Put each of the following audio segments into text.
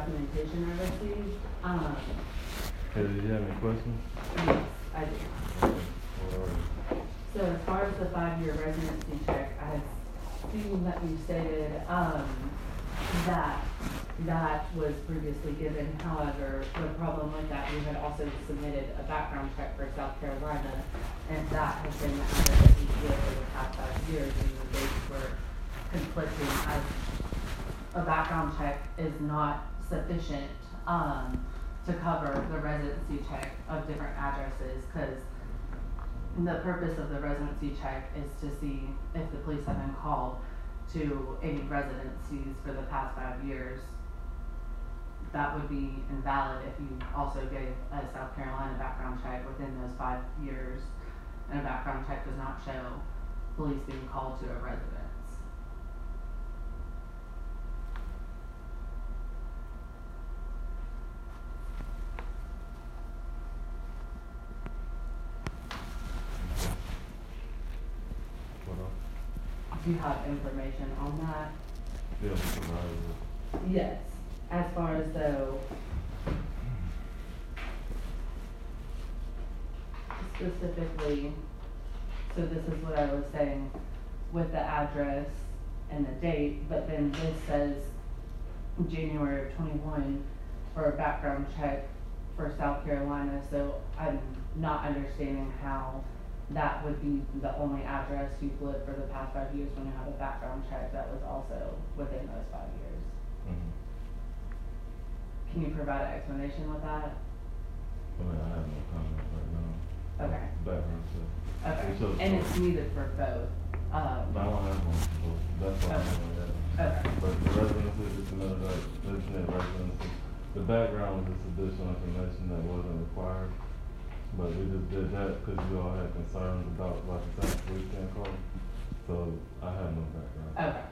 documentation I received, um, Hey, did you have any questions? yes, I do. So as far as the five-year residency check, I have seen that you stated, um, that that was previously given. However, the problem with that, you had also submitted a background check for South Carolina, and that has been the address that you've lived for the past five years, and the dates were conflicting as a background check is not sufficient, um, to cover the residency check of different addresses, cause the purpose of the residency check is to see if the police have been called to any residencies for the past five years. That would be invalid if you also gave a South Carolina background check within those five years, and a background check does not show police being called to a residence. What else? Do you have information on that? Yeah. Yes, as far as though. Specifically, so this is what I was saying with the address and the date, but then this says January of twenty-one for a background check for South Carolina, so I'm not understanding how that would be the only address you've lived for the past five years when you have a background check that was also within those five years. Mhm. Can you provide an explanation with that? I mean, I have no comment right now. Okay. Background check. Okay, shows and it's needed for both, um, I don't have one, so that's why I'm Okay. only that. Okay. But the residency is another, like, isn't residency? The background was just additional information that wasn't required. But we just did that because you all had concerns about, like, the South Police being called. So I have no background. okay.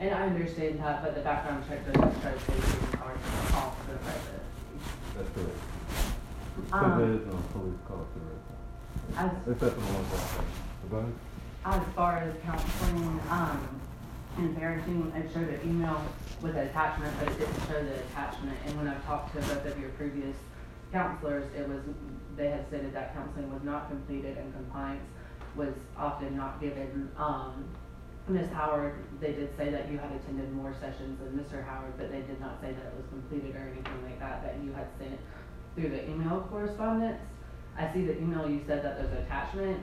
And I understand that, but the background check doesn't show police card off the resident. That's correct. Because Um, there is no police call to it. As, Except for the. Go ahead. as far as counseling, um, and parenting, it showed an email with an attachment, but it didn't show the attachment. And when I talked to both of your previous counselors, it was, they had stated that counseling was not completed and compliance was often not given. Um, Ms. Howard, they did say that you had attended more sessions than Mr. Howard, but they did not say that it was completed or anything like that, that you had sent through the email correspondence. I see the email, you said that there's an attachment,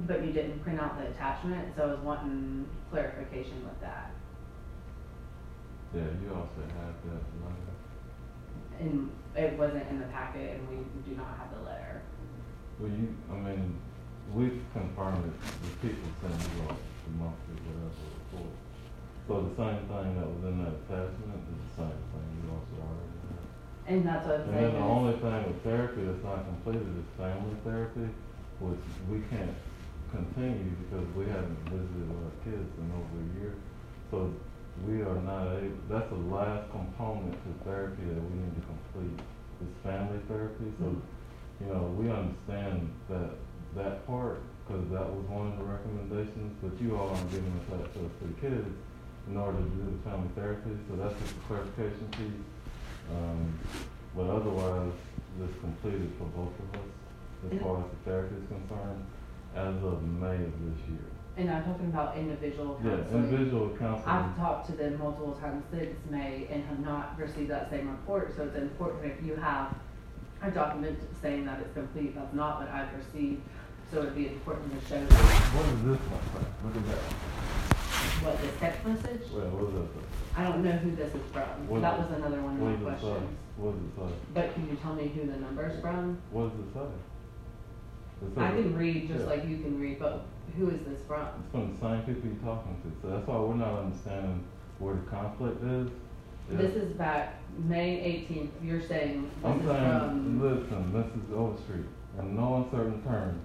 but you didn't print out the attachment, so I was wanting clarification with that. Yeah, you also have that, like, And it wasn't in the packet and we do not have the letter. well, you, I mean, we've confirmed it, the people send you all the monthly, whatever, report. So the same thing that was in that attachment is the same thing you also already have. And that's what I'm And saying then the is- only thing with therapy that's not completed is family therapy, which we can't continue because we haven't visited our kids in over a year. So we are not able, that's the last component to therapy that we need to complete, is family therapy. So, you know, we understand that, that part, cause that was one of the recommendations, but you all aren't giving us access to the kids in order to do the family therapy, so that's just a clarification piece. Um, but otherwise, this completed for both of us, as far as the therapy is concerned, as of May of this year. And I'm talking about individual Yeah, counseling. individual counseling, I've talked to them multiple times since May and have not received that same report, so it's important if you have a document saying that it's complete, that's not what I've received, so it'd be important to show what is this one, look at that, what the text message. well, what is that? I don't know who this is from, What that is was another one What of my does it say? questions. What does it say? But can you tell me who the number's from? What does it say? I can read just yeah. like you can read, but who is this from? It's from the same people you're talking to, so that's why we're not understanding where the conflict is. Yeah. This is back May eighteenth, you're saying I'm this is saying, from, listen, Mrs. Overstreet, in no uncertain terms,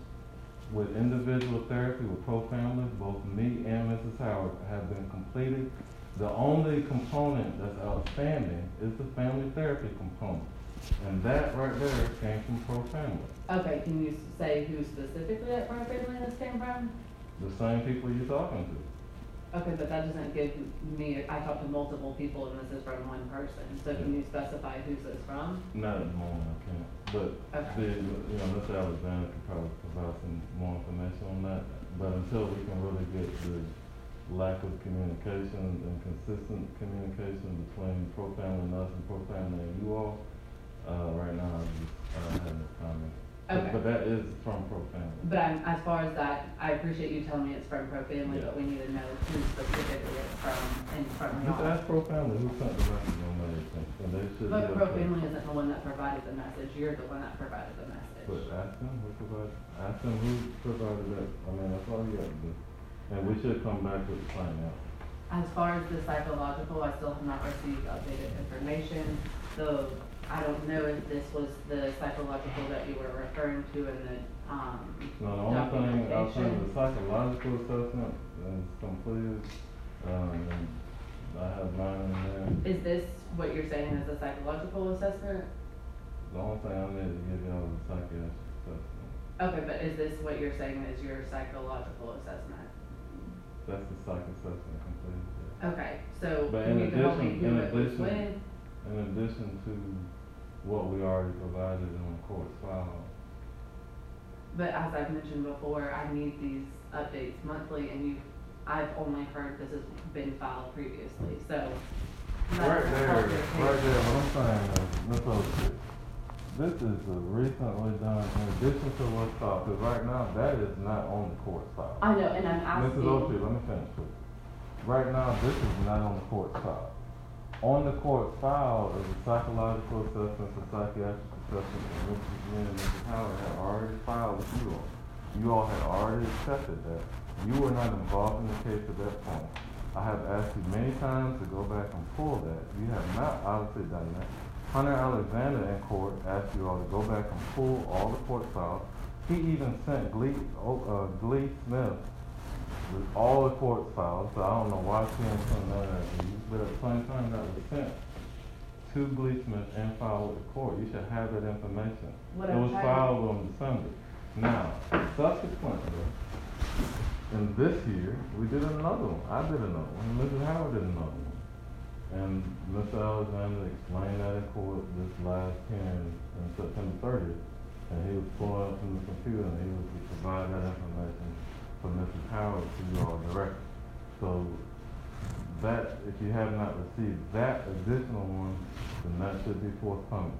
with individual therapy with pro-family, both me and Mrs. Howard have been completed. The only component that's outstanding is the family therapy component. And that right there came from pro-family. okay, can you say who specifically that Pro Family this came from? The same people you're talking to. Okay, but that doesn't give me, I talked to multiple people and this is from one person, so can you specify who's this from? Not at the moment, I can't, but Okay. the, you know, Mr. Alexander could probably provide some more information on that. But until we can really get the lack of communication and consistent communication between Pro Family and us and Pro Family and you all, uh, right now, I don't have no comment. But- Okay. But that is from Pro Family. But I'm, as far as that, I appreciate you telling me it's from Pro Family, but we need to know who specifically it's from and from Just y'all. ask Pro Family who sent the message on that, and they should. But be Pro okay. Family isn't the one that provided the message, you're the one that provided the message. But ask them who provided, ask them who provided that, I mean, that's all you have to do. And we should come back with the plan out. As far as the psychological, I still have not received updated information, so I don't know if this was the psychological that you were referring to in the, um, No, the only thing, say documentation. the psychological assessment is completed, um, and I have mine in there. Is this what you're saying is a psychological assessment? The only thing I need to give y'all is a psychiatric assessment. Okay, but is this what you're saying is your psychological assessment? That's the psych assessment completed, yeah. Okay, so But can in you tell me addition- in it addition- with? In addition to what we already provided on the court's file. But as I've mentioned before, I need these updates monthly and you, I've only heard this has been filed previously, so. that Right doesn't there, help your right there, what I'm saying is, Ms. Oshie, this is a recently done, in addition to what's filed, because right now, that is not on the court file. I know, and I'm Mrs. Oshie, asking, let me finish please. Right now, this is not on the court file. On the court file is a psychological assessment, a psychiatric assessment, and Mrs. Lynn and Mrs. Howard had already filed with you all. You all had already accepted that. You were not involved in the case at that point. I have asked you many times to go back and pull that. You have not obviously done that. Hunter Alexander in court asked you all to go back and pull all the court files. He even sent Glee, oh, uh, Glee Smith all the court files, so I don't know why she didn't send that out to you, but at the same time, that was sent to Glee Smith and filed with the court. You should have that information. What It was filed on December. Now, subsequently, in this year, we did another one. I did another one, Mrs. Howard did another one. And Mr. Alexander explained that in court this last hearing on September thirtieth. And he was pulling up from the computer and he was to provide that information for Mrs. Howard to you all directly. So that, if you have not received that additional one, then that should be forthcoming.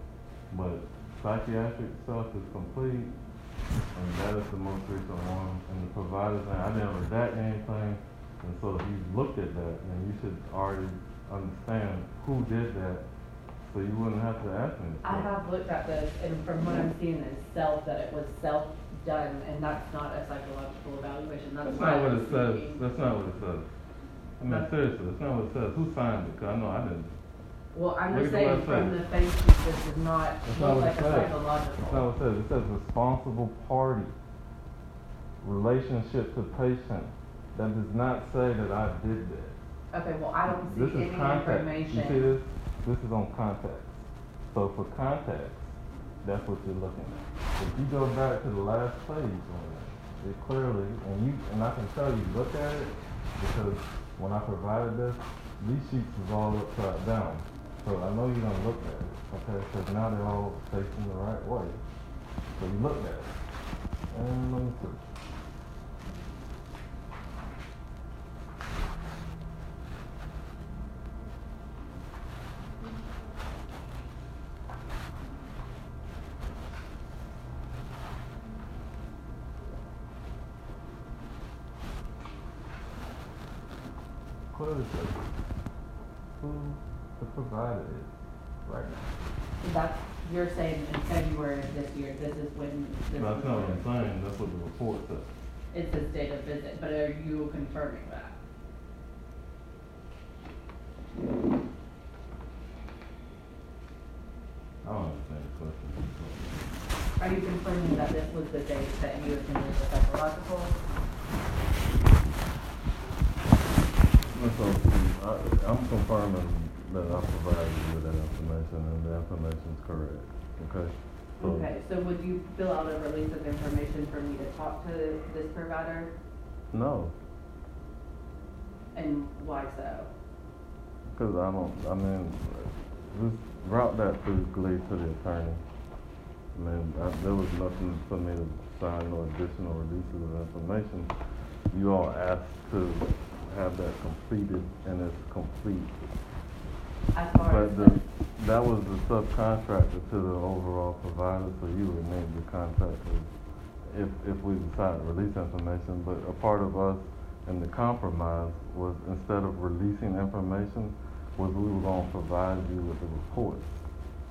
But psychiatric stuff is complete, and that is the most recent one, and the providers, and I didn't redact anything, and so if you looked at that, then you should already understand who did that, so you wouldn't have to ask me. I have looked at this and from what I'm seeing is self, that it was self-done and that's not a psychological evaluation, that's That's not what it says, that's not what it says. I mean, But- seriously, that's not what it says, who signed it? Because I know I didn't. Well, I'm just saying from the face, this does not That's not look what like a says. That's not psychological. what it says, it says responsible party, relationship to patient, that does not say that I did that. Okay, well, I don't This see is any contact. You see this? This is on contacts. So for contacts, that's what you're looking at. If you go back to the last page on it, it clearly, and you, and I can tell you, look at it, because when I provided this, these sheets is all upside down. So I know you're gonna look at it, okay, because now they're all facing the right way. So you looked at it. And let me see. Clearly says who the provider is right now. That's, you're saying in February of this year, this is when this That's not what I'm ordered. saying, that's what the report says. It says date of visit, but are you confirming that? I don't understand the question. Are you confirming that this was the date that you attended the psychological? Ms. Oakley, I, I'm confirming that I provided you with that information and the information is correct, okay? So- Okay, so would you fill out a release of information for me to talk to this provider? No, And why so? Cause I don't, I mean, just route that through Glee to the attorney. I mean, I, there was nothing for me to sign no additional releases of information. You all asked to have that completed and it's complete. As far as But the, that was the subcontractor to the overall provider, so you would name the contractor if, if we decide to release information. But a part of us and the compromise was instead of releasing information, was we were gonna provide you with the report.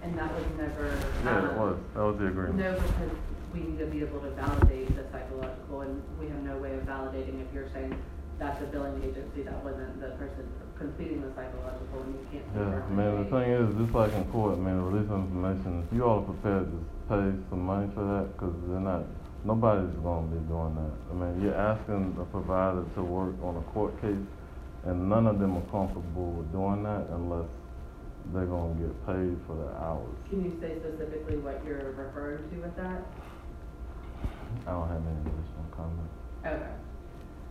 and that was never. Yeah, it um, was, that was the agreement. No, because we need to be able to validate the psychological, and we have no way of validating if you're saying that's a billing agency, that wasn't the person completing the psychological, and you can't. Yeah, man, the thing is, just like in court, man, release information, if you all are prepared to pay some money for that, cause they're not, nobody's gonna be doing that. I mean, you're asking a provider to work on a court case, and none of them are comfortable with doing that unless they're gonna get paid for the hours. Can you say specifically what you're referring to with that? I don't have any additional comment. Okay.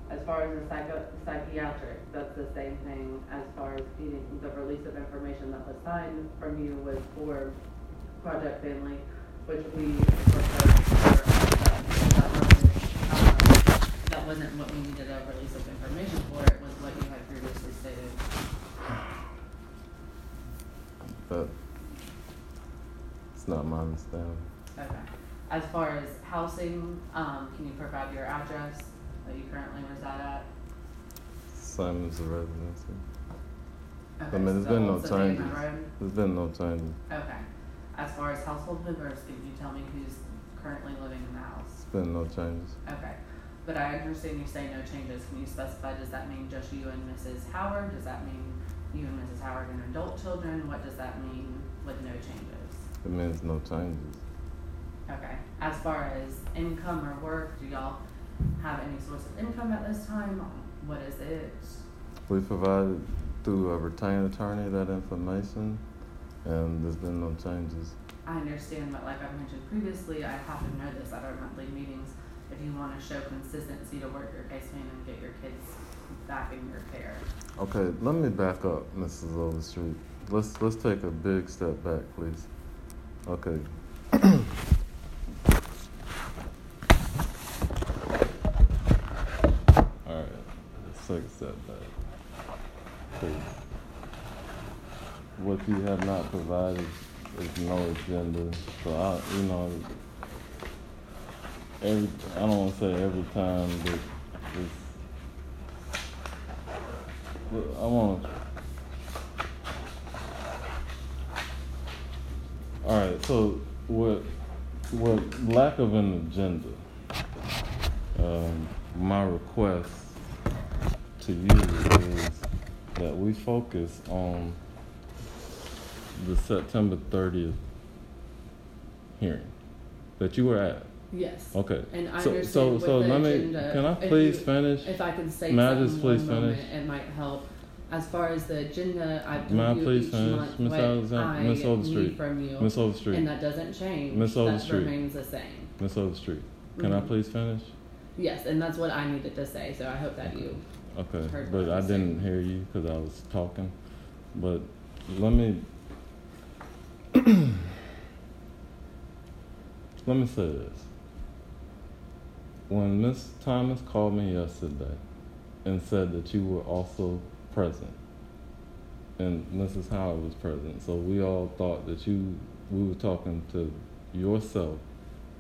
As far as the psycho, psychiatric, that's the same thing as far as feeding, the release of information that was signed from you was for Project Family, which we proposed for, that wasn't, um, that wasn't what we needed a release of information for, it was what you had previously stated. But it's not my understanding. Okay. As far as housing, um, can you provide your address that you currently reside at? Same as the residency. Okay, I mean, there's so been no changes. There's been no changes. Okay. As far as household members, can you tell me who's currently living in the house? There's been no changes. Okay. But I understand you say no changes. Can you specify, does that mean just you and Mrs. Howard? Does that mean you and Mrs. Howard and adult children? What does that mean with no changes? It means no changes. Okay. As far as income or work, do y'all have any source of income at this time? What is it? We provided through a retained attorney that information, and there's been no changes. I understand, but like I've mentioned previously, I have to know this at our monthly meetings. If you wanna show consistency to work your case plan and get your kids back in your care. Okay, let me back up, Mrs. Overstreet. Let's let's take a big step back, please. Okay. All right, let's take a step back. Please. What you have not provided is no agenda, so I, you know, every I don't want to say every time, but it's I want. All right. So, what, what lack of an agenda? Um, my request to you is that we focus on the September thirtieth hearing that you were at. Yes. Okay. And I so, understand so, so the let me. agenda, Can I if please you- finish? If I can say May I something just please one moment, finish? it might help. As far as the agenda, I May I please finish, Miss Alexander- I Miss Overstreet? need from you. Miss Overstreet. And that doesn't change. Miss That Overstreet. remains the same. Miss Overstreet. Can I Mhm. please finish? Yes, and that's what I needed to say, so I hope that you, Okay, Heard but I didn't hear you because I was talking. But let me let me say this. When Miss Thomas called me yesterday and said that you were also present, and Mrs. Howard was present, so we all thought that you we were talking to yourself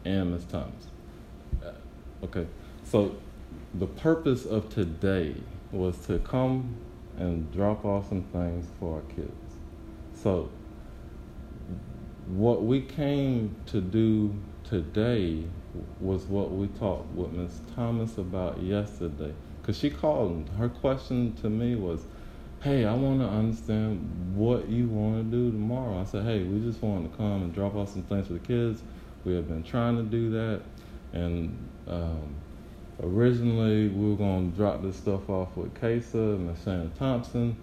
and Miss Thomas. Uh, Okay, so the purpose of today was to come and drop off some things for our kids. So, what we came to do today was what we talked with Ms. Thomas about yesterday. Because she called, and her question to me was, Hey, I want to understand what you want to do tomorrow. I said, Hey, we just want to come and drop off some things for the kids. We have been trying to do that. And um, originally, we were going to drop this stuff off with Kesa and Shannon Thompson.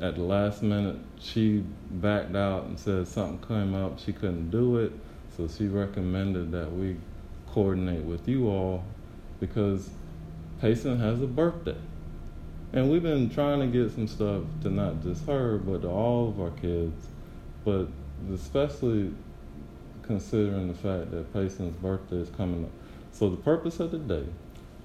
At the last minute, she backed out and said something came up. She couldn't do it. So she recommended that we coordinate with you all because Payson has a birthday. And we've been trying to get some stuff to not just her, but to all of our kids, but especially considering the fact that Payson's birthday is coming up. So the purpose of the day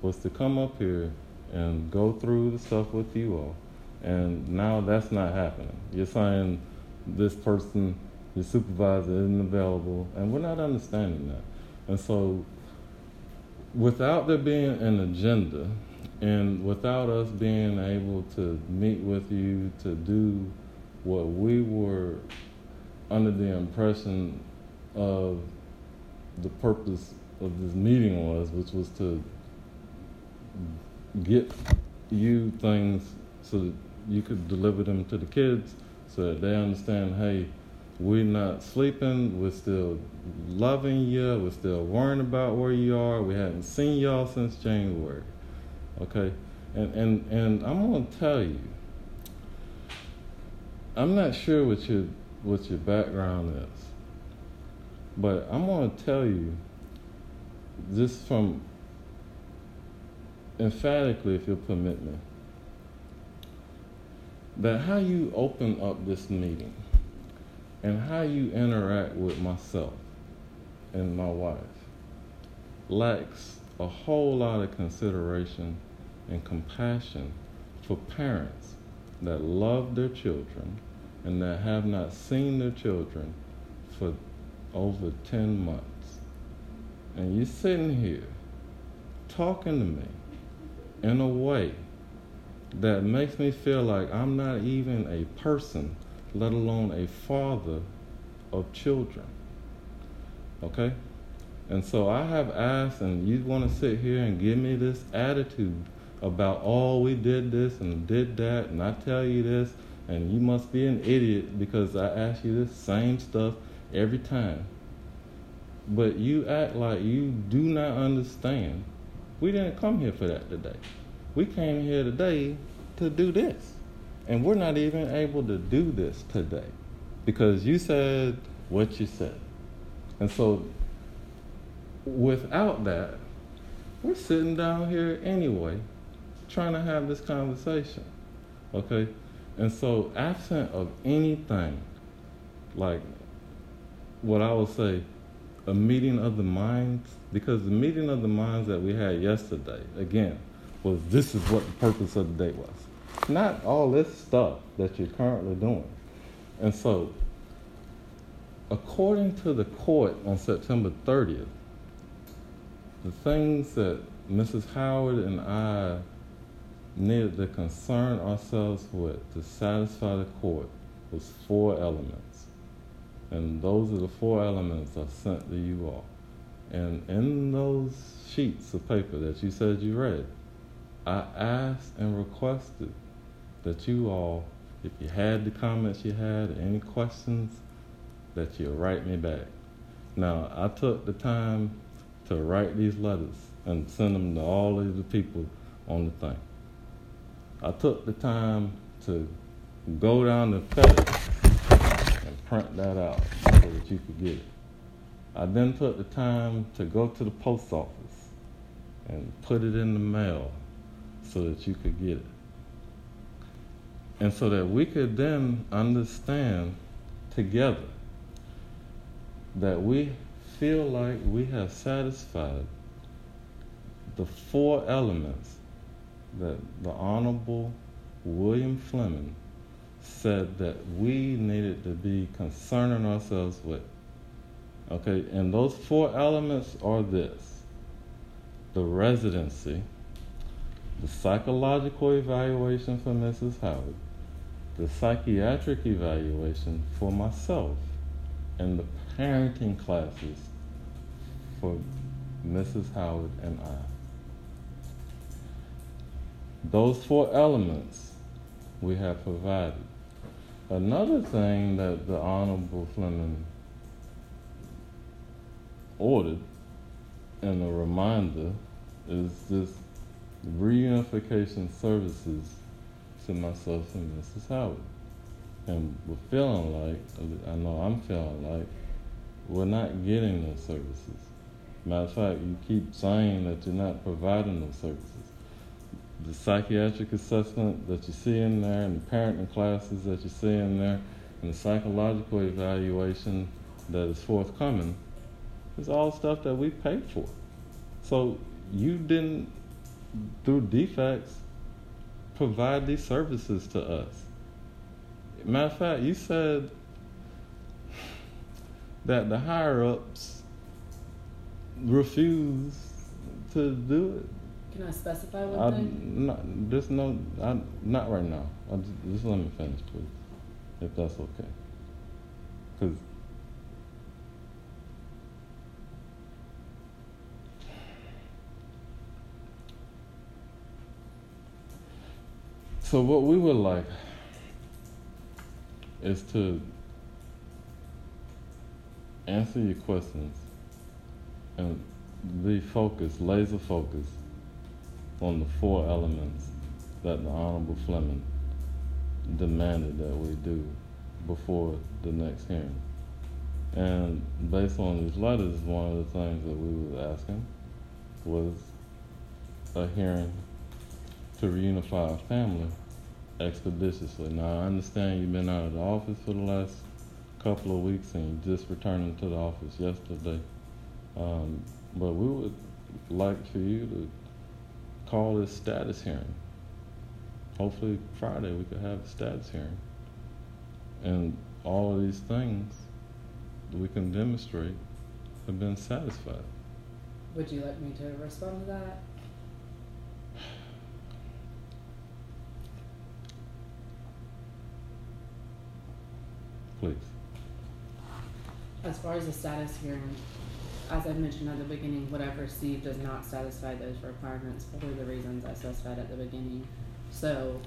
was to come up here and go through the stuff with you all. And now that's not happening. You're saying this person, your supervisor, isn't available, and we're not understanding that. And so, without there being an agenda, and without us being able to meet with you to do what we were under the impression of the purpose of this meeting was, which was to get you things so that you could deliver them to the kids so that they understand hey we're not sleeping we're still loving you we're still worrying about where you are we haven't seen y'all since january okay? And and and i'm going to tell you i'm not sure what your what your background is but i'm going to tell you just from emphatically if you'll permit me that how you open up this meeting and how you interact with myself and my wife lacks a whole lot of consideration and compassion for parents that love their children and that have not seen their children for over 10 months. And you're sitting here talking to me in a way that makes me feel like I'm not even a person, let alone a father of children. Okay? And so I have asked, and you want to sit here and give me this attitude about, oh, we did this and did that, and I tell you this, and you must be an idiot because I ask you this same stuff every time. But you act like you do not understand. We didn't come here for that today. We came here today to do this. And we're not even able to do this today because you said what you said. And so, without that, we're sitting down here anyway, trying to have this conversation. Okay? And so, absent of anything, like what I would say, a meeting of the minds, because the meeting of the minds that we had yesterday, again, was this is what the purpose of the day was. Not all this stuff that you're currently doing. And so, according to the court on September 30th, the things that Mrs. Howard and I needed to concern ourselves with to satisfy the court was four elements. And those are the four elements I sent to you all. And in those sheets of paper that you said you read, I asked and requested that you all, if you had the comments you had, any questions, that you write me back. Now, I took the time to write these letters and send them to all of the people on the thing. I took the time to go down to FedEx print that out so that you could get it. I then took the time to go to the post office and put it in the mail so that you could get it. And so that we could then understand together that we feel like we have satisfied the four elements that the Honorable William Fleming said that we needed to be concerning ourselves with. Okay, and those four elements are this the residency, the psychological evaluation for Mrs. Howard, the psychiatric evaluation for myself and the parenting classes for Mrs. Howard and I. Those four elements we have provided. Another thing that the Honorable Fleming ordered and a reminder is this reunification services to myself and Mrs. Howard. And we're feeling like, I know I'm feeling like, we're not getting those services. Matter of fact, you keep saying that you're not providing those services. The psychiatric assessment that you see in there, and the parenting classes that you see in there, and the psychological evaluation that is forthcoming, is all stuff that we paid for. So you didn't, through defects, provide these services to us. Matter of fact, you said that the higher ups refuse to do it. Can I specify one I, thing? not, just no, I, not right now. I just, just let me finish, please, if that's okay. Because so what we would like is to answer your questions and be focused, laser focused on the four elements that the Honorable Fleming demanded that we do before the next hearing. And based on these letters, one of the things that we was asking was a hearing to reunify our family expeditiously. Now, I understand you've been out of the office for the last couple of weeks and you just returning to the office yesterday. Um, but we would like for you to call this status hearing. Hopefully Friday we could have a status hearing. And all of these things that we can demonstrate have been satisfied. Would you like me to respond to that? Please. As far as the status hearing, as I mentioned at the beginning, what I've received does not satisfy those requirements for the reasons I specified at the beginning. So,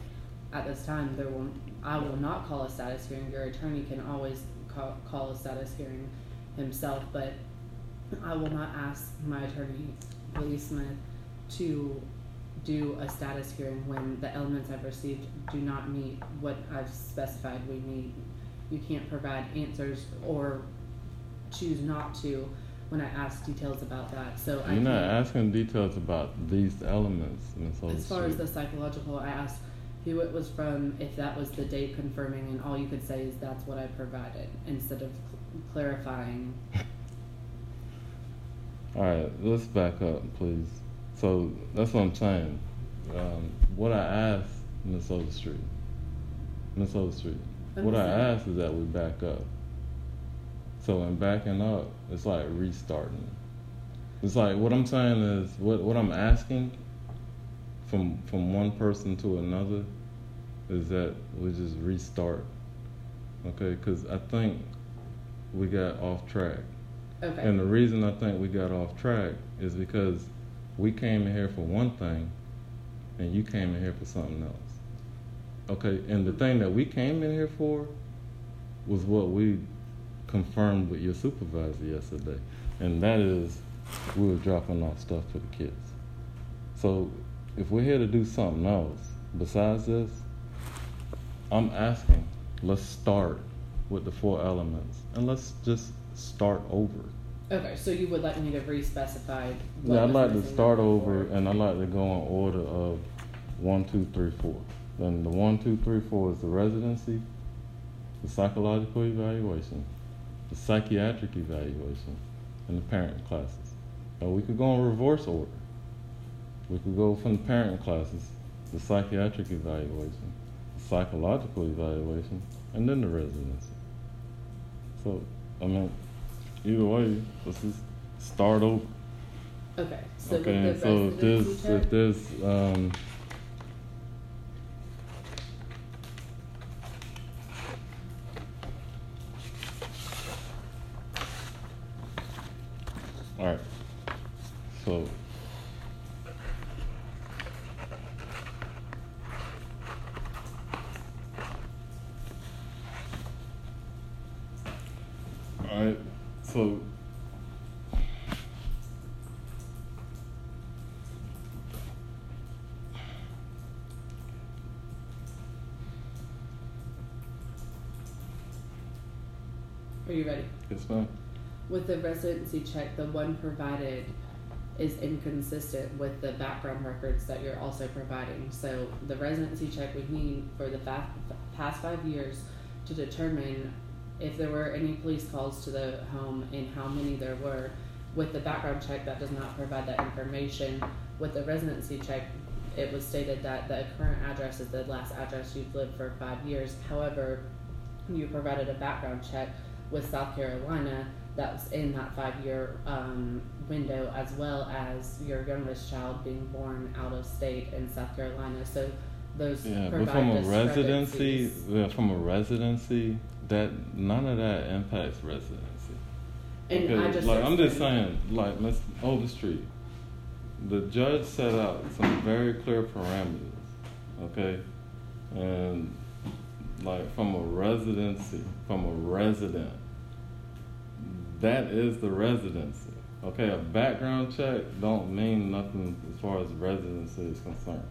at this time, there will, I will not call a status hearing. Your attorney can always call, call a status hearing himself, but I will not ask my attorney, Lee Smith, to do a status hearing when the elements I've received do not meet what I've specified we need. You can't provide answers or choose not to when I ask details about that. So I You're not can't- asking details about these elements, Ms. as far as the psychological, I asked who it was from, if that was the date confirming, and all you could say is that's what I provided instead of cl- clarifying. All right, let's back up, please. So that's what I'm saying. Um, what I asked Miss Overstreet, Miss Overstreet, what I asked is that we back up. So in backing up, it's like restarting. It's like what I'm saying is what what I'm asking from from one person to another is that we just restart. Okay, because I think we got off track. Okay. And the reason I think we got off track is because we came in here for one thing and you came in here for something else. Okay, and the thing that we came in here for was what we confirmed with your supervisor yesterday. And that is we were dropping off stuff for the kids. So if we're here to do something else besides this, I'm asking, let's start with the four elements and let's just start over. Okay, so you would like me to re-specify? what Yeah, I'd like to start over and I'd like to go in order of one, two, three, four. Then the one, two, three, four is the residency, the psychological evaluation, the psychiatric evaluation, and the parent classes. Or we could go in reverse order. We could go from the parent classes, the psychiatric evaluation, the psychological evaluation, and then the residency. So, I mean, either way, let's just start over. Okay, so Okay, so if there's, if there's, um, alright, so. Alright, so the check, the one provided is inconsistent with the background records that you're also providing. So the residency check we need for the fa- past five years to determine if there were any police calls to the home and how many there were. With the background check, that does not provide that information. With the residency check, it was stated that the current address is the last address you've lived for five years. However, you provided a background check with South Carolina that was in that five year um, window, as well as your youngest child being born out of state in South Carolina. So those Yeah, but from a residency, yeah, from a residency, that none of that impacts residency. And I just like I'm just saying, like Miss Overstreet, the judge set out some very clear parameters, okay, and like from a residency, from a resident, that is the residency. Okay, a background check don't mean nothing as far as residency is concerned.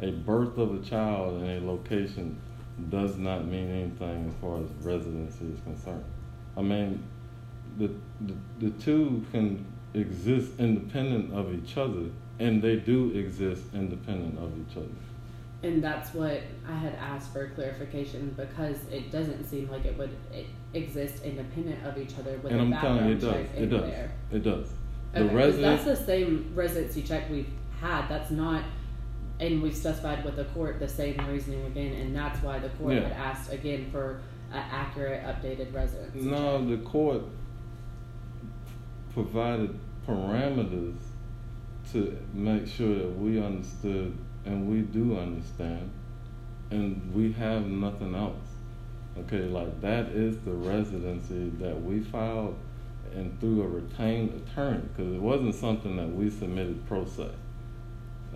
A birth of a child in a location does not mean anything as far as residency is concerned. I mean, the, the the two can exist independent of each other, and they do exist independent of each other. And that's what I had asked for clarification because it doesn't seem like it would it exist independent of each other with and a I'm telling you, it background does. It in does. there. It does. The Okay, 'cause resident. that's the same residency check we've had. That's not, and we've specified with the court the same reasoning again, and that's why the court Yeah. had asked again for an accurate, updated residency. No, check. the court provided parameters to make sure that we understood and we do understand and we have nothing else. Okay, like that is the residency that we filed and through a retained attorney because it wasn't something that we submitted pro se.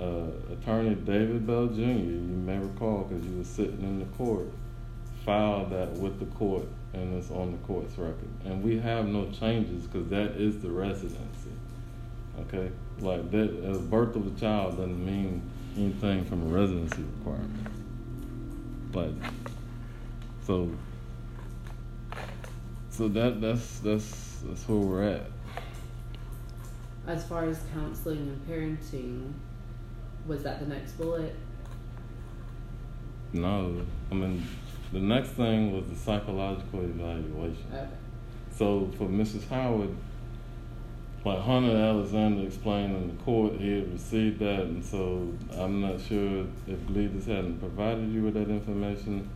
Uh, attorney David Bell Jr., you may recall because you were sitting in the court, filed that with the court and it's on the court's record. And we have no changes because that is the residency. Okay? Like that, a birth of a child doesn't mean anything from a residency requirement. Like, so, so that that's that's that's where we're at. As far as counseling and parenting, was that the next bullet? No, I mean, the next thing was the psychological evaluation. Okay. So for Mrs. Howard, like Hunter Alexander explained in the court, he had received that, and so I'm not sure if Gleadus hadn't provided you with that information.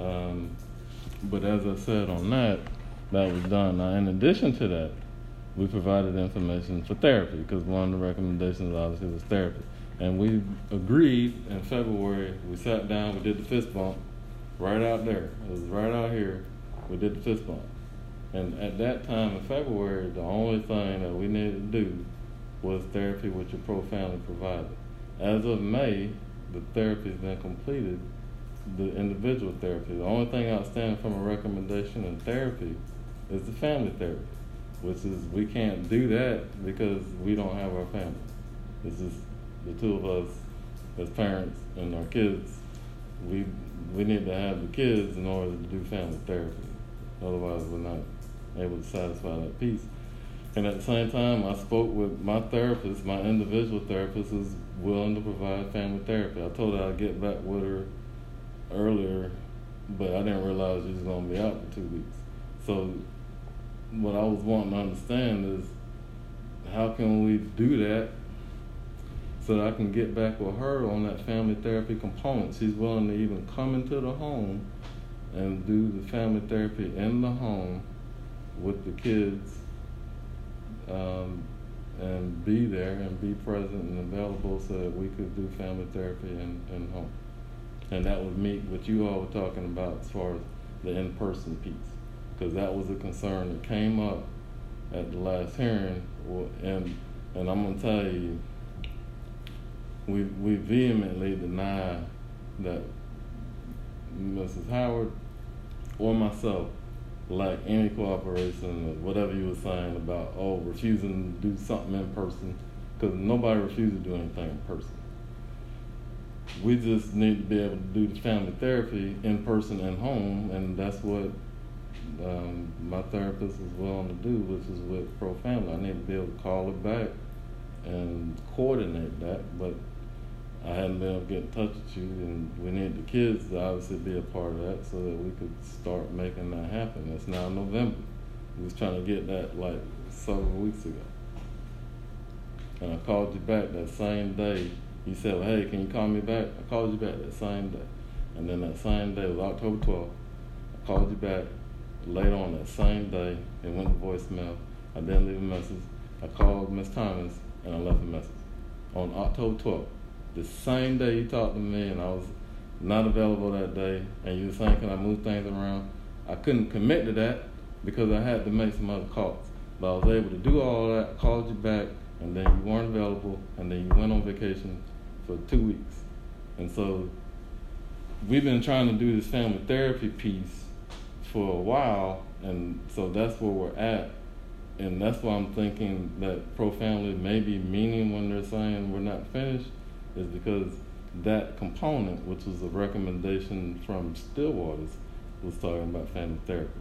Um, but as I said on that, that was done. Now, in addition to that, we provided information for therapy because one of the recommendations obviously was therapy. And we agreed in February, we sat down, we did the fist bump right out there. It was right out here. We did the fist bump. And at that time in February, the only thing that we needed to do was therapy with your pro family provider. As of May, the therapy has been completed, the individual therapy. The only thing outstanding from a recommendation in therapy is the family therapy, which is we can't do that because we don't have our family. This is the two of us as parents and our kids. We we need to have the kids in order to do family therapy. Otherwise, we're not able to satisfy that piece. And at the same time, I spoke with my therapist. My individual therapist is willing to provide family therapy. I told her I'd get back with her earlier, but I didn't realize she was going to be out for two weeks. So, what I was wanting to understand is how can we do that so that I can get back with her on that family therapy component. She's willing to even come into the home and do the family therapy in the home with the kids um, and be there and be present and available so that we could do family therapy in, in home. And that would meet what you all were talking about as far as the in-person piece. Because that was a concern that came up at the last hearing. And, and I'm going to tell you, we, we vehemently deny that Mrs. Howard or myself lack any cooperation or whatever you were saying about, oh, refusing to do something in person, because nobody refused to do anything in person. We just need to be able to do the family therapy in person and home, and that's what um, my therapist is willing to do, which is with Pro Family. I need to be able to call her back and coordinate that, but I hadn't been able to get in touch with you, and we need the kids to obviously be a part of that so that we could start making that happen. It's now November. We was trying to get that like several weeks ago. And I called you back that same day. You said, well, hey, can you call me back? I called you back that same day. And then that same day was October 12th. I called you back later on that same day. It went to voicemail. I didn't leave a message. I called Miss Thomas and I left a message. On October 12th, the same day you talked to me and I was not available that day and you were saying, can I move things around? I couldn't commit to that because I had to make some other calls. But I was able to do all that, I called you back, and then you weren't available, and then you went on vacation for two weeks. And so we've been trying to do this family therapy piece for a while, and so that's where we're at. And that's why I'm thinking that pro family may be meaning when they're saying we're not finished, is because that component, which was a recommendation from Stillwaters, was talking about family therapy.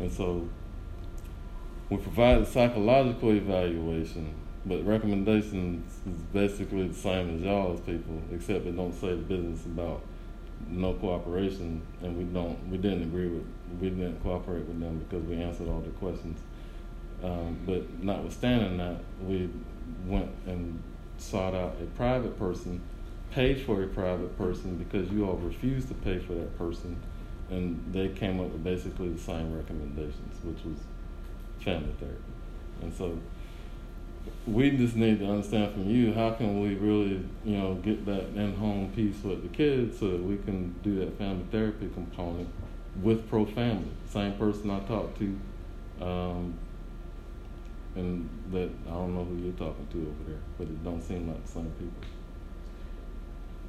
And so we provide a psychological evaluation, but recommendations is basically the same as y'all's people, except it don't say the business about no cooperation, and we don't, we didn't agree with, we didn't cooperate with them because we answered all their questions. Um, but notwithstanding that, we went and sought out a private person, paid for a private person because you all refused to pay for that person, and they came up with basically the same recommendations, which was family therapy. And so we just need to understand from you how can we really, you know, get that in-home piece with the kids so that we can do that family therapy component with pro family. Same person I talked to, um, and that I don't know who you're talking to over there, but it don't seem like the same people.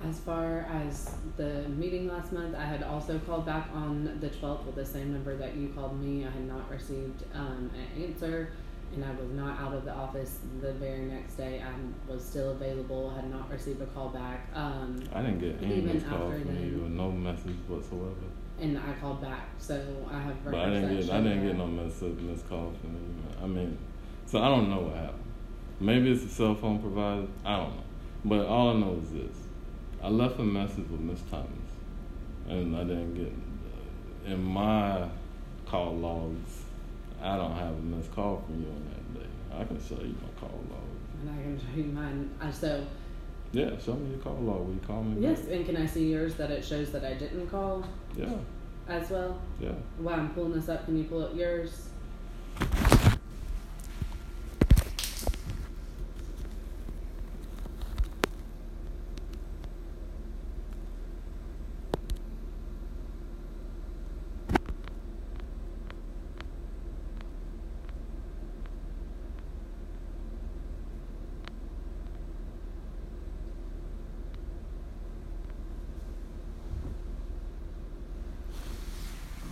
As far as the meeting last month, I had also called back on the 12th with the same number that you called me. I had not received um, an answer, and I was not out of the office the very next day. I was still available, had not received a call back. Um, I didn't get any Even missed call after from then. you no message whatsoever. and I called back, so I have But I didn't get I didn't that. get no message missed call from you. I mean, so I don't know what happened. Maybe it's a cell phone provider. I don't know. But all I know is this: I left a message with Miss Thomas, and I didn't get uh, in my call logs. I don't have a missed call from you on that day. I can show you my call log. And I can show you mine. Uh, so Yeah, show me your call log. Will you call me? yes, back? and can I see yours that it shows that I didn't call Yeah. as well? Yeah. While I'm pulling this up, can you pull up yours?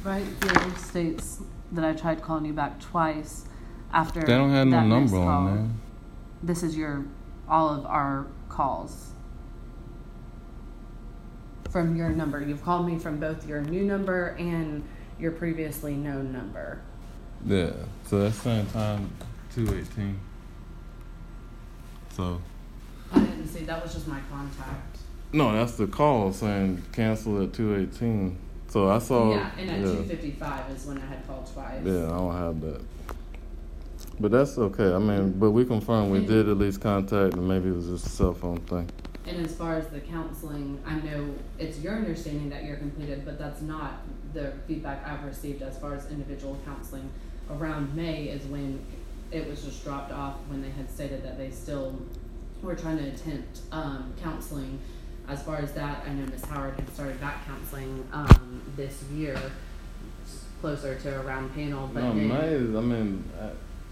Right here states that I tried calling you back twice after. They don't have no number on call. there. This is your all of our calls from your number. You've called me from both your new number and your previously known number. Yeah. So that's same time two eighteen. So I didn't see that was just my contact. no, that's the call saying cancel at two eighteen. So I saw yeah, and at yeah, two fifty five is when I had called twice. yeah, I don't have that. But that's okay. I mean, but we confirmed we did at least contact, and maybe it was just a cell phone thing. And as far as the counseling, I know it's your understanding that you're completed, but that's not the feedback I've received as far as individual counseling. Around May is when it was just dropped off when they had stated that they still were trying to attempt um, counseling. As far as that, I know Miss Howard had started back counseling um, this year, closer to a round panel. But no, May is. I mean, I,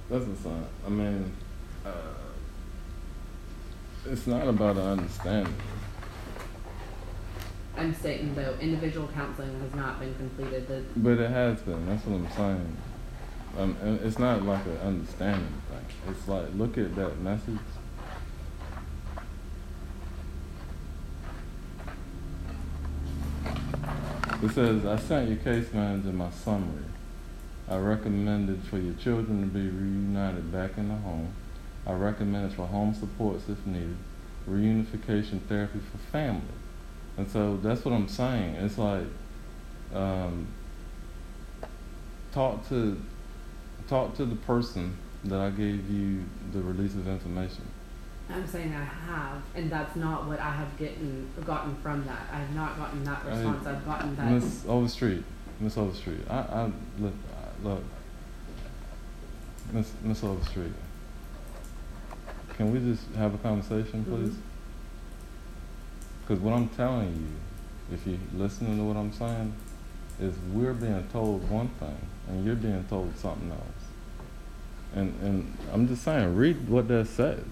that's a sign. I mean, uh, it's not about an understanding. I'm stating though, individual counseling has not been completed. The But it has been. That's what I'm saying. Um, it's not like an understanding thing. It's like look at that message. It says, "I sent your case manager my summary. I recommended for your children to be reunited back in the home. I recommended for home supports if needed, reunification therapy for family. And so that's what I'm saying. It's like, um, talk to, talk to the person that I gave you the release of information. I'm saying I have, and that's not what I have gotten gotten from that. I have not gotten that response. I've gotten that. Miss Overstreet, Miss Overstreet, I, I, look, I- look, Miss, Miss Overstreet, can we just have a conversation, Mhm. please? Because what I'm telling you, if you're listening to what I'm saying, is we're being told one thing, and you're being told something else. And, and I'm just saying, read what that says.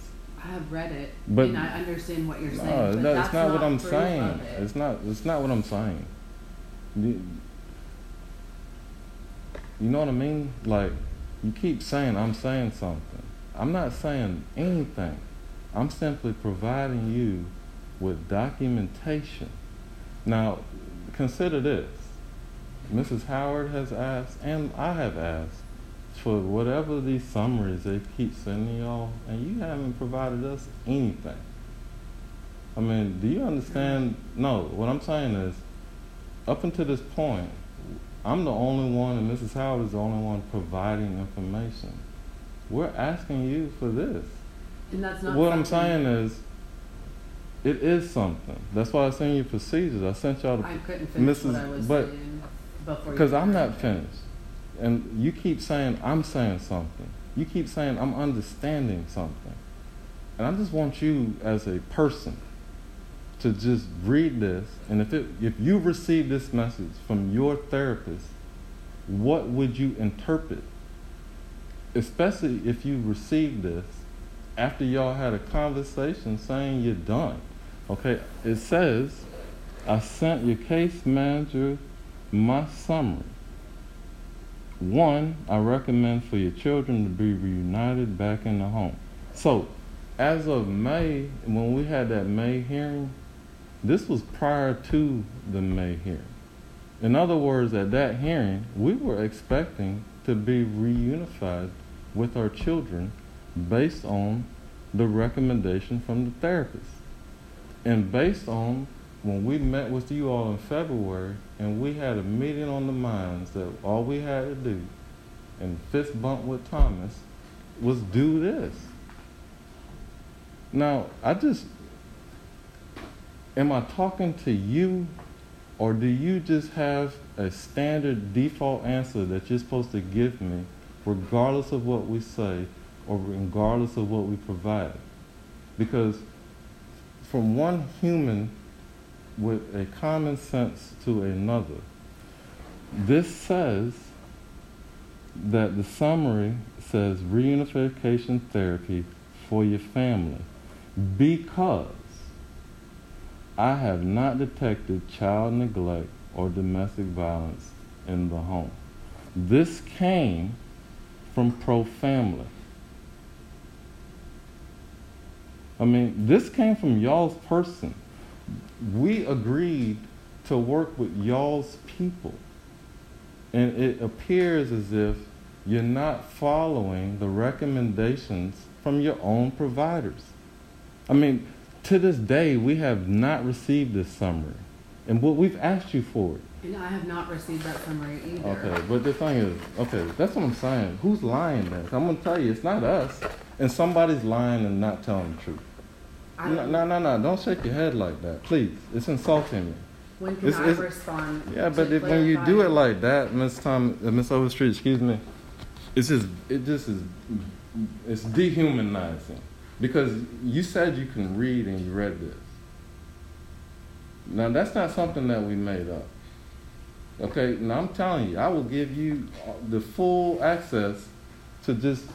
I have read it, But- and I understand what you're saying. No, no, that's it's not, what I'm saying. it. It's not. It's not what I'm saying. You, you know what I mean? Like you keep saying I'm saying something. I'm not saying anything. I'm simply providing you with documentation. Now, consider this. Mrs. Howard has asked, and I have asked, for whatever these summaries they keep sending y'all, and you haven't provided us anything. I mean, do you understand? No, what I'm saying is, up until this point, I'm the only one, and Mrs. Howard is the only one providing information. We're asking you for this. and that's not. What I'm saying is, it is something. That's why I sent you procedures. I sent y'all the I couldn't finish what Mrs. I was but- saying before. you because I'm not finished. And you keep saying I'm saying something. You keep saying I'm understanding something. And I just want you as a person to just read this and if it if you receive this message from your therapist, what would you interpret? Especially if you received this after y'all had a conversation saying you're done. Okay, it says I sent your case manager my summary. One, I recommend for your children to be reunited back in the home. So, as of May, when we had that May hearing, this was prior to the May hearing. In other words, at that hearing, we were expecting to be reunified with our children based on the recommendation from the therapist. And based on when we met with you all in February and we had a meeting on the mines that all we had to do and fist bump with Thomas was do this. Now, I just am I talking to you or do you just have a standard default answer that you're supposed to give me regardless of what we say or regardless of what we provide? Because from one human with a common sense to another. This says that the summary says reunification therapy for your family because I have not detected child neglect or domestic violence in the home. This came from Pro Family. I mean, this came from y'all's person we agreed to work with y'all's people. And it appears as if you're not following the recommendations from your own providers. I mean, to this day, we have not received this summary. And what we've asked you for it. And I have not received that summary either. Okay, but the thing is, okay, that's what I'm saying. Who's lying then? I'm gonna tell you, it's not us. And somebody's lying and not telling the truth. No, no, no, no, don't shake your head like that, please. It's insulting me. When can It's- I it's- respond? Yeah, but if, when you do it like that, Miss Tom, uh, Miss Overstreet, excuse me, it's just, it just is, it's dehumanizing. Because you said you can read and you read this. Now that's not something that we made up. Okay, now I'm telling you, I will give you the full access to just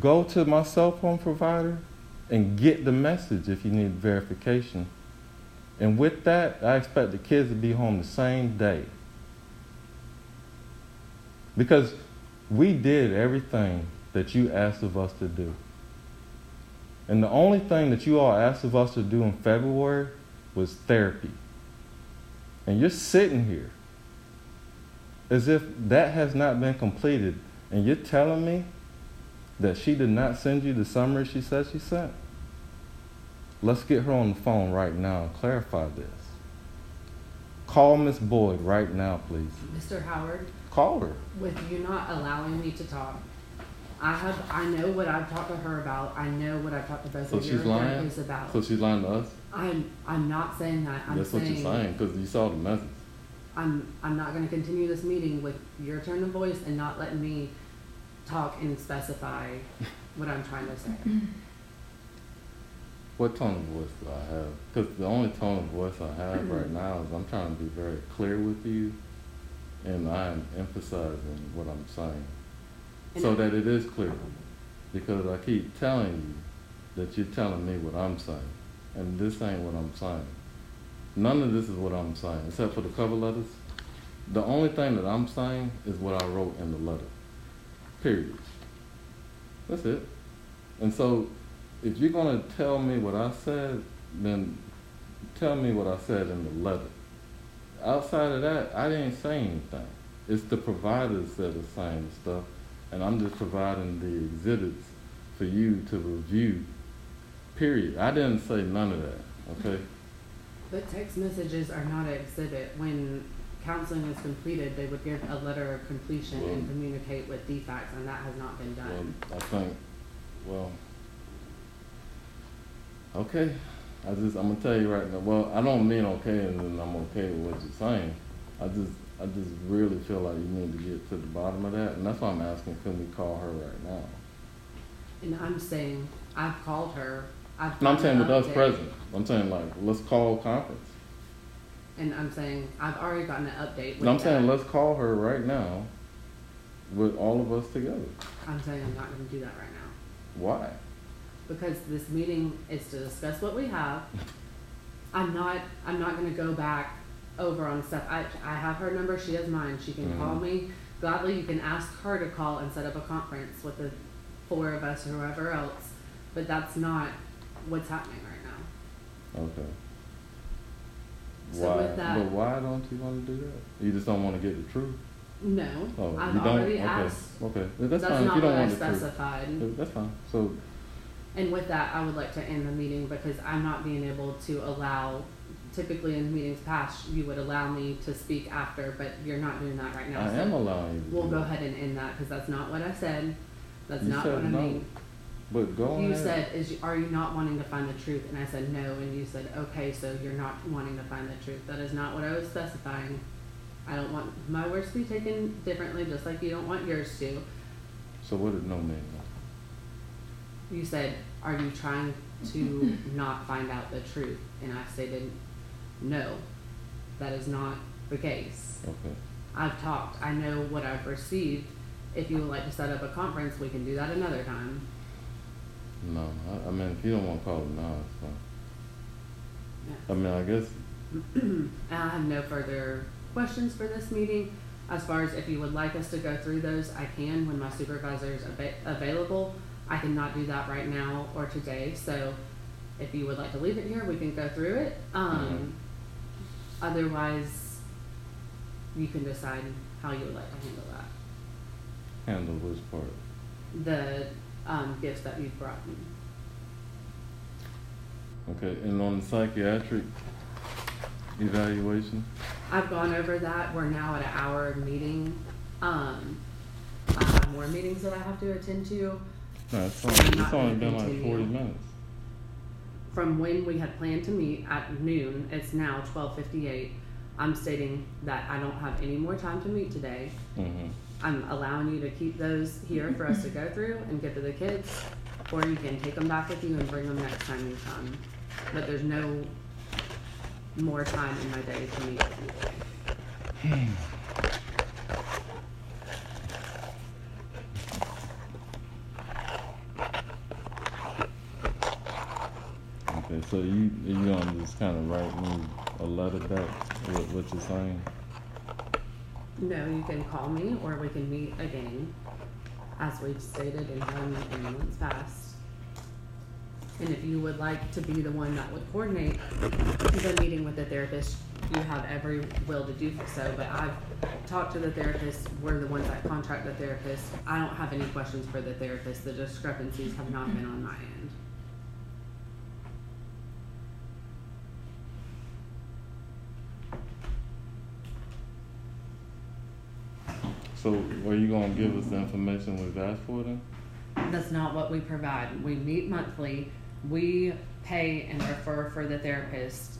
go to my cell phone provider and get the message if you need verification. And with that, I expect the kids to be home the same day. Because we did everything that you asked of us to do. And the only thing that you all asked of us to do in February was therapy. And you're sitting here as if that has not been completed. And you're telling me that she did not send you the summary she said she sent? Let's get her on the phone right now and clarify this. Call Miss Boyd right now, please. Mr. Howard, Call her. with you not allowing me to talk, I have, I know what I've talked to her about. I know what I've talked to both So of she's your lying? about. So she's lying to us? I'm, I'm not saying that. I'm That's what saying, you're saying, because you saw the message. I'm, I'm not gonna continue this meeting with your turn of voice and not letting me talk and specify what I'm trying to say. What tone of voice do I have? Because the only tone of voice I have Mm-hmm. right now is I'm trying to be very clear with you, and I'm emphasizing what I'm saying, And so I- that it is clear. Because I keep telling you that you're telling me what I'm saying, and this ain't what I'm saying. None of this is what I'm saying, except for the cover letters. The only thing that I'm saying is what I wrote in the letter. Period. That's it. And so, if you're gonna tell me what I said, then tell me what I said in the letter. Outside of that, I didn't say anything. It's the providers that are saying stuff, and I'm just providing the exhibits for you to review. Period. I didn't say none of that. Okay. But text messages are not an exhibit. When counseling is completed, they would give a letter of completion and communicate with defects, and that has not been Well, done. I think, well, okay. I just, I'm gonna tell you right now. Well, I don't mean okay, and then I'm okay with what you're saying. I just, I just really feel like you need to get to the bottom of that, and that's why I'm asking, can we call her right now? And I'm saying, I've called her, I've. No, I'm gotten saying an with us update, present. I'm saying like, let's call conference. And I'm saying, I've already gotten an update with No, I'm saying let's call her right now, with all of us together. I'm saying I'm not gonna do that right now. Why? Because this meeting is to discuss what we have. I'm not, I'm not gonna go back over on stuff. I, I have her number, she has mine. She can call Mhm. me. Gladly, you can ask her to call and set up a conference with the four of us or whoever else. But that's not what's happening right now. Okay. So why? with that- but why don't you want to do that? You just don't want to get the truth. No, Oh, I've you don't? already okay. asked. Okay, That's, That's fine. If not you don't what I want the truth, specified. That's fine. So, And with that, I would like to end the meeting because I'm not being able to allow, typically in meetings past, you would allow me to speak after, but you're not doing that right now. I so am allowing you. We'll go ahead and end that because that's not what I said. That's You not said what I no. mean. But go You said, is, you- are you not wanting to find the truth? And I said, no. And you said, okay, so you're not wanting to find the truth. That is not what I was specifying. I don't want my words to be taken differently, just like you don't want yours to. So what did no mean? You said, are you trying to not find out the truth? And I stated, no, that is not the case. Okay. I've talked, I know what I've received. If you would like to set up a conference, we can do that another time. No, I, I mean, if you don't want to call it now, it's fine. Yeah. I mean, I guess I have no further questions for this meeting. As far as if you would like us to go through those, I can when my supervisor is ava- available. I cannot do that right now or today, so if you would like to leave it here, we can go through it. Um, otherwise, you can decide how you would like to handle that. handle which part. The, um, gifts that you've brought me. Okay, and on the psychiatric evaluation, I've gone over that. We're now at an hour meeting. Um, I have more meetings that I have to attend to. no, it's I'm only, it's not only gonna been like continue. forty minutes. From when we had planned to meet at noon, it's now twelve fifty-eight. I'm stating that I don't have any more time to meet today. Mm-hmm. I'm allowing you to keep those here for us to go through and give to the kids, or you can take them back with you and bring them next time you come. But there's no more time in my day to meet with you today. Okay, so you you gonna just kind of write me a letter back with what you're saying? No, you can call me or we can meet again, as we've stated and done in months past. And if you would like to be the one that would coordinate the meeting with the therapist, you have every will to do so, but I've talked to the therapist, we're the ones that contract the therapist. I don't have any questions for the therapist, the discrepancies have not been on my end. So are you gonna give us the information we've asked for then? That's not what we provide. We meet monthly. We pay and refer for the therapist.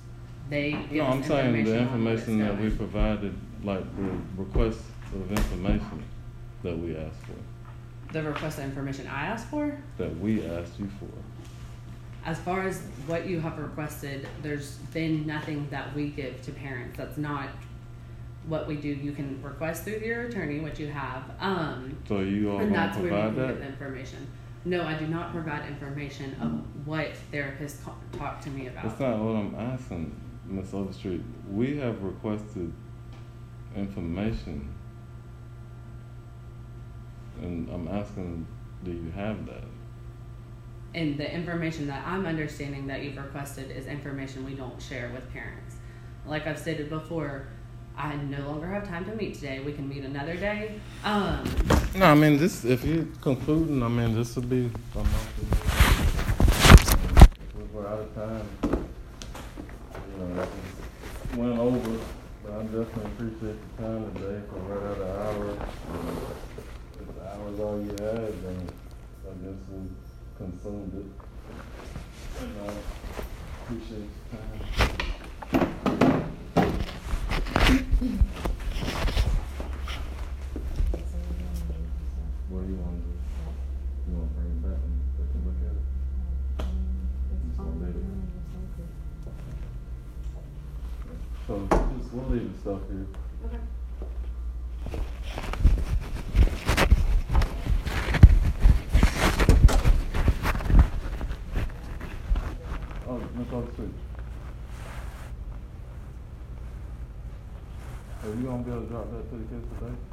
They give No, us I'm saying the on what information that we provided, like the request of information that we asked for, The request of information I asked for. that we asked you for. As far as what you have requested, there's been nothing that we give to parents. That's not what we do. You can request through your attorney, what you have. Um, So you all and that's where you provide can get the information. No, I do not provide information of what therapists talk to me about. That's not what I'm asking, Ms. Overstreet. We have requested information. And I'm asking, do you have that? And the information that I'm understanding that you've requested is information we don't share with parents. Like I've stated before, I no longer have time to meet today. We can meet another day. Um, No, I mean, this, if you're concluding, I mean, this would be. If we're out of time, you know, went over, but I definitely appreciate the time today for right at an hour. If the hour's all you had, then I guess we consumed it. And I appreciate your time. What do you want to do? You want to bring it back and they can look at it? Just wanna leave it. So just, we'll leave the stuff here. okay. Oh, Ms. Overstreet. Are drop that to the kids today?